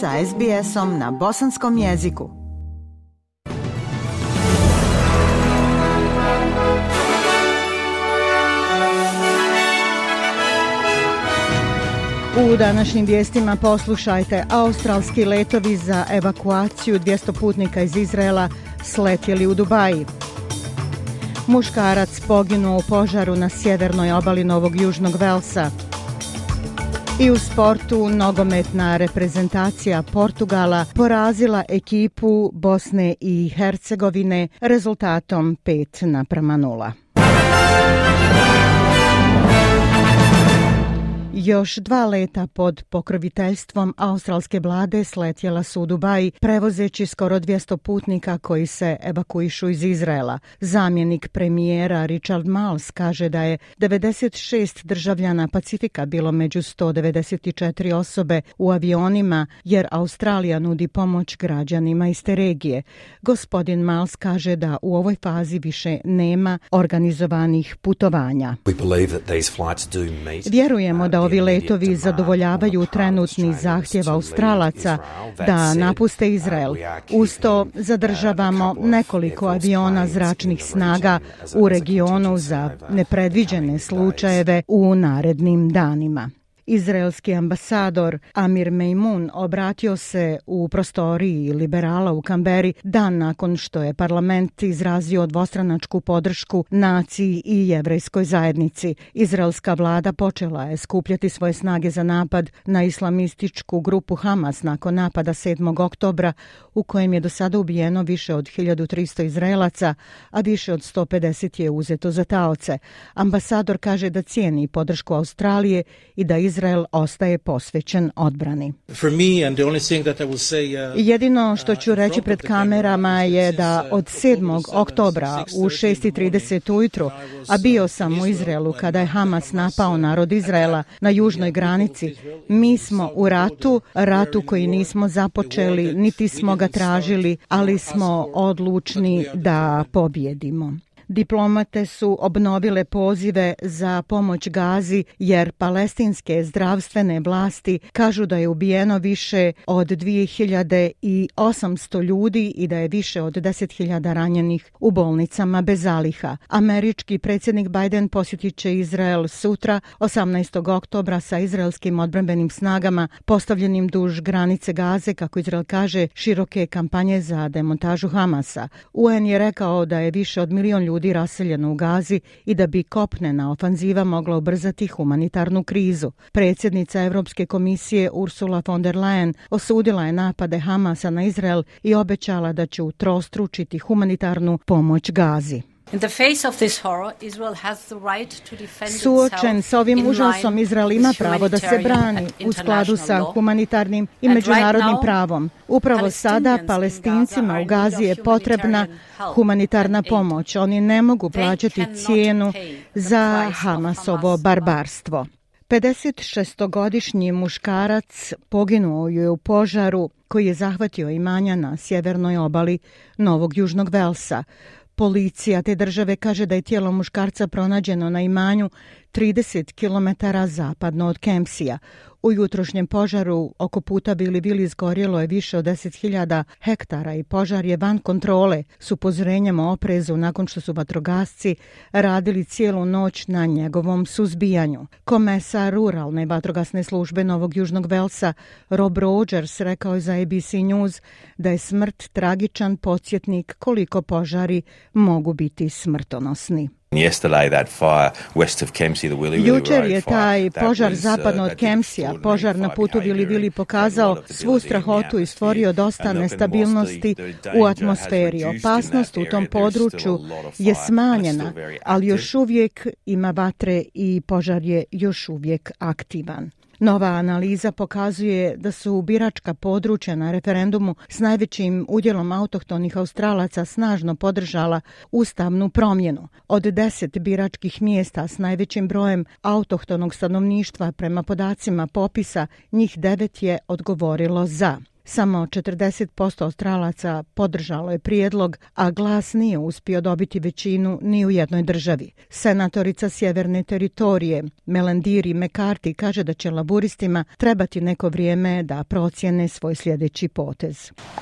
sa SBS-om na bosanskom jeziku. U današnjim vijestima poslušajte australski letovi za evakuaciju 200 putnika iz Izraela sletjeli u Dubaji. Muškarac poginuo u požaru na sjevernoj obali Novog Južnog Velsa. I u sportu nogometna reprezentacija Portugala porazila ekipu Bosne i Hercegovine rezultatom 5 naprama 0. Još dva leta pod pokroviteljstvom australske vlade sletjela su u Dubaji, prevozeći skoro 200 putnika koji se evakuišu iz Izraela. Zamjenik premijera Richard Miles kaže da je 96 državljana Pacifika bilo među 194 osobe u avionima, jer Australija nudi pomoć građanima iz te regije. Gospodin Miles kaže da u ovoj fazi više nema organizovanih putovanja. Vjerujemo da ovi letovi zadovoljavaju trenutni zahtjev Australaca da napuste Izrael. Usto zadržavamo nekoliko aviona zračnih snaga u regionu za nepredviđene slučajeve u narednim danima. Izraelski ambasador Amir Meimun obratio se u prostoriji liberala u Kamberi dan nakon što je parlament izrazio dvostranačku podršku naciji i jevrejskoj zajednici. Izraelska vlada počela je skupljati svoje snage za napad na islamističku grupu Hamas nakon napada 7. oktobra u kojem je do sada ubijeno više od 1300 Izraelaca, a više od 150 je uzeto za taoce. Ambasador kaže da cijeni podršku Australije i da Izrael Izrael ostaje posvećen odbrani. Uh, Jedino što ću reći pred kamerama je da od 7. oktobra u 6.30 ujutru, a bio sam u Izraelu kada je Hamas napao narod Izraela na južnoj granici, mi smo u ratu, ratu koji nismo započeli, niti smo ga tražili, ali smo odlučni da pobjedimo. Diplomate su obnovile pozive za pomoć Gazi jer palestinske zdravstvene vlasti kažu da je ubijeno više od 2800 ljudi i da je više od 10.000 ranjenih u bolnicama bez zaliha. Američki predsjednik Biden posjetit će Izrael sutra 18. oktobra sa izraelskim odbranbenim snagama postavljenim duž granice Gaze, kako Izrael kaže, široke kampanje za demontažu Hamasa. UN je rekao da je više od milion ljudi ljudi raseljeno u Gazi i da bi kopnena ofanziva mogla ubrzati humanitarnu krizu. Predsjednica Evropske komisije Ursula von der Leyen osudila je napade Hamasa na Izrael i obećala da će utrostručiti humanitarnu pomoć Gazi. Suočen sa ovim užasom, Izrael ima pravo da se brani u skladu sa humanitarnim i međunarodnim pravom. Upravo sada palestincima u Gazi je potrebna humanitarna pomoć. Oni ne mogu plaćati cijenu za Hamasovo barbarstvo. 56-godišnji muškarac poginuo je u požaru koji je zahvatio imanja na sjevernoj obali Novog Južnog Velsa. Policija te države kaže da je tijelo muškarca pronađeno na imanju 30 km zapadno od Kempsija. U jutrošnjem požaru oko puta Bili Bili izgorjelo je više od 10.000 hektara i požar je van kontrole s upozorenjem o oprezu nakon što su vatrogasci radili cijelu noć na njegovom suzbijanju. Komesar ruralne vatrogasne službe Novog Južnog Velsa Rob Rogers rekao je za ABC News da je smrt tragičan podsjetnik koliko požari mogu biti smrtonosni. Jučer je taj požar uh, zapadno od Kemsija, požar na putu Vili Vili pokazao svu strahotu i stvorio dosta nestabilnosti u atmosferi. Opasnost u tom području je smanjena, ali još uvijek ima vatre i požar je još uvijek aktivan. Nova analiza pokazuje da su biračka područja na referendumu s najvećim udjelom autohtonih australaca snažno podržala ustavnu promjenu. Od deset biračkih mjesta s najvećim brojem autohtonog stanovništva prema podacima popisa, njih devet je odgovorilo za. Samo 40% Australaca podržalo je prijedlog, a glas nije uspio dobiti većinu ni u jednoj državi. Senatorica Sjeverne teritorije Melandiri McCarthy kaže da će laburistima trebati neko vrijeme da procijene svoj sljedeći potez. Uh,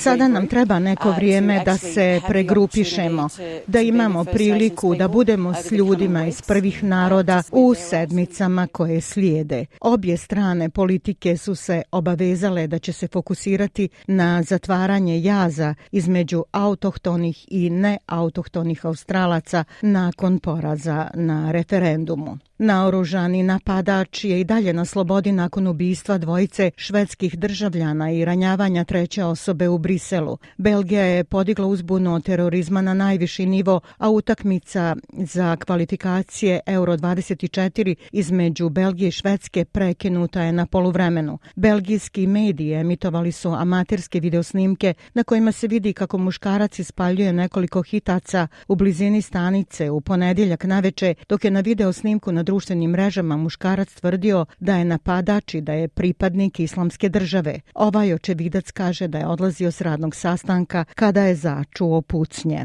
Sada nam treba neko uh, vrijeme da se pregrupišemo, da imamo priliku da budemo s ljudima iz prvih naroda u sedmicama koje slijede. Obje strane politike su se obavezale da će se fokusirati na zatvaranje jaza između autohtonih i neautohtonih Australaca nakon poraza na referendumu. Naoružani napadač je i dalje na slobodi nakon ubistva dvojice švedskih državljana i ranjavanja treće osobe u Briselu. Belgija je podigla uzbunu od terorizma na najviši nivo, a utakmica za kvalifikacije Euro 24 između Belgije i Švedske prekinuta je na poluvremenu. Belgijski mediji emitovali su amaterske videosnimke na kojima se vidi kako muškarac ispaljuje nekoliko hitaca u blizini stanice u ponedjeljak naveče, dok je na videosnimku na društvenim mrežama muškarac tvrdio da je napadač i da je pripadnik islamske države. Ovaj očevidac kaže da je odlazio s radnog sastanka kada je začuo pucnje.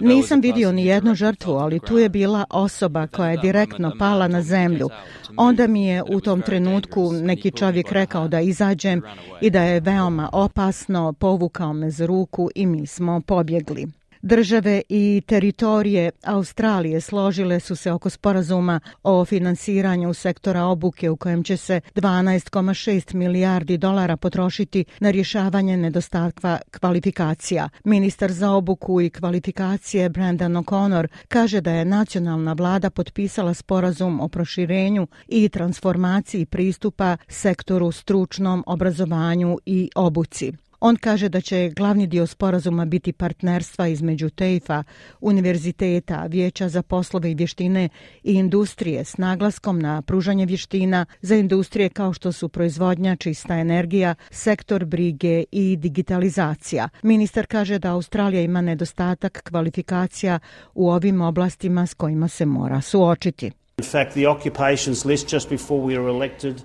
Nisam vidio ni jednu žrtvu, ali tu je bila osoba koja je direktno pala na zemlju. Onda mi je u tom trenutku neki čovjek rekao da izađem i da je veoma opasno, povukao me za ruku i mi smo pobjegli. Države i teritorije Australije složile su se oko sporazuma o finansiranju sektora obuke u kojem će se 12,6 milijardi dolara potrošiti na rješavanje nedostatka kvalifikacija. Ministar za obuku i kvalifikacije Brendan O'Connor kaže da je nacionalna vlada potpisala sporazum o proširenju i transformaciji pristupa sektoru stručnom obrazovanju i obuci. On kaže da će glavni dio sporazuma biti partnerstva između TEIFA, univerziteta, vijeća za poslove i vještine i industrije s naglaskom na pružanje vještina za industrije kao što su proizvodnja, čista energija, sektor brige i digitalizacija. Ministar kaže da Australija ima nedostatak kvalifikacija u ovim oblastima s kojima se mora suočiti.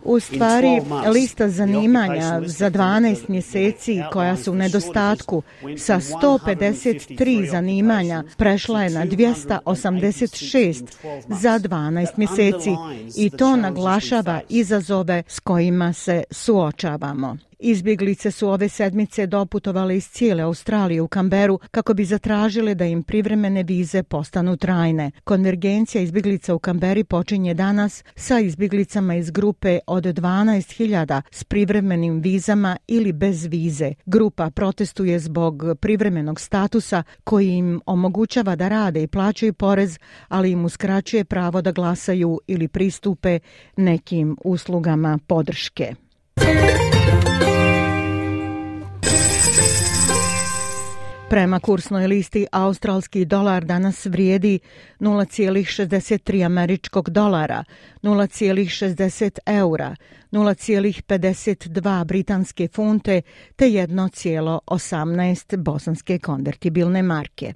U stvari, lista zanimanja za 12 mjeseci koja su u nedostatku sa 153 zanimanja prešla je na 286 za 12 mjeseci. i to naglašava izazove s kojima se suočavamo. Izbjeglice su ove sedmice doputovale iz cijele Australije u Kamberu kako bi zatražile da im privremene vize postanu trajne. Konvergencija izbjeglica u Kamberi počinje danas sa izbjeglicama iz grupe od 12.000 s privremenim vizama ili bez vize. Grupa protestuje zbog privremenog statusa koji im omogućava da rade i plaćaju porez, ali im uskraćuje pravo da glasaju ili pristupe nekim uslugama podrške. Prema kursnoj listi, australski dolar danas vrijedi 0,63 američkog dolara, 0,60 eura, 0,52 britanske funte te 1,18 bosanske konvertibilne marke.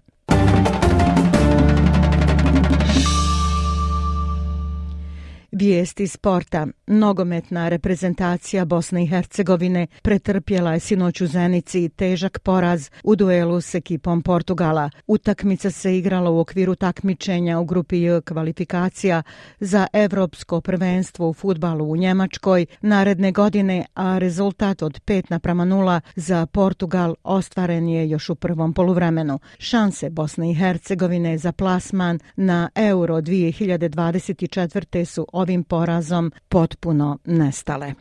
Vijesti sporta. Nogometna reprezentacija Bosne i Hercegovine pretrpjela je sinoć u Zenici težak poraz u duelu s ekipom Portugala. Utakmica se igrala u okviru takmičenja u grupi J kvalifikacija za evropsko prvenstvo u futbalu u Njemačkoj naredne godine, a rezultat od 5 naprama 0 za Portugal ostvaren je još u prvom poluvremenu. Šanse Bosne i Hercegovine za plasman na Euro 2024. su ovim porazom potpuno nestale.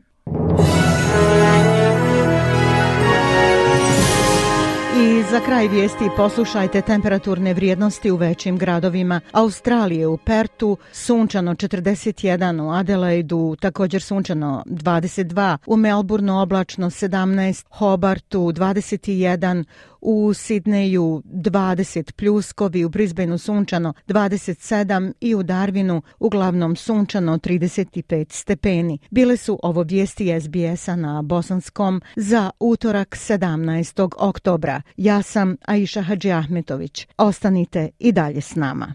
I za kraj vijesti poslušajte temperaturne vrijednosti u većim gradovima. Australije u Pertu sunčano 41, u Adelaidu također sunčano 22, u Melbourneu oblačno 17, Hobartu 21, u Sidneju 20 pljuskovi, u Brisbaneu sunčano 27 i u Darwinu uglavnom sunčano 35 stepeni. Bile su ovo vijesti SBS-a na Bosanskom za utorak 17. oktobra. Ja sam Aisha Hadži Ahmetović. Ostanite i dalje s nama.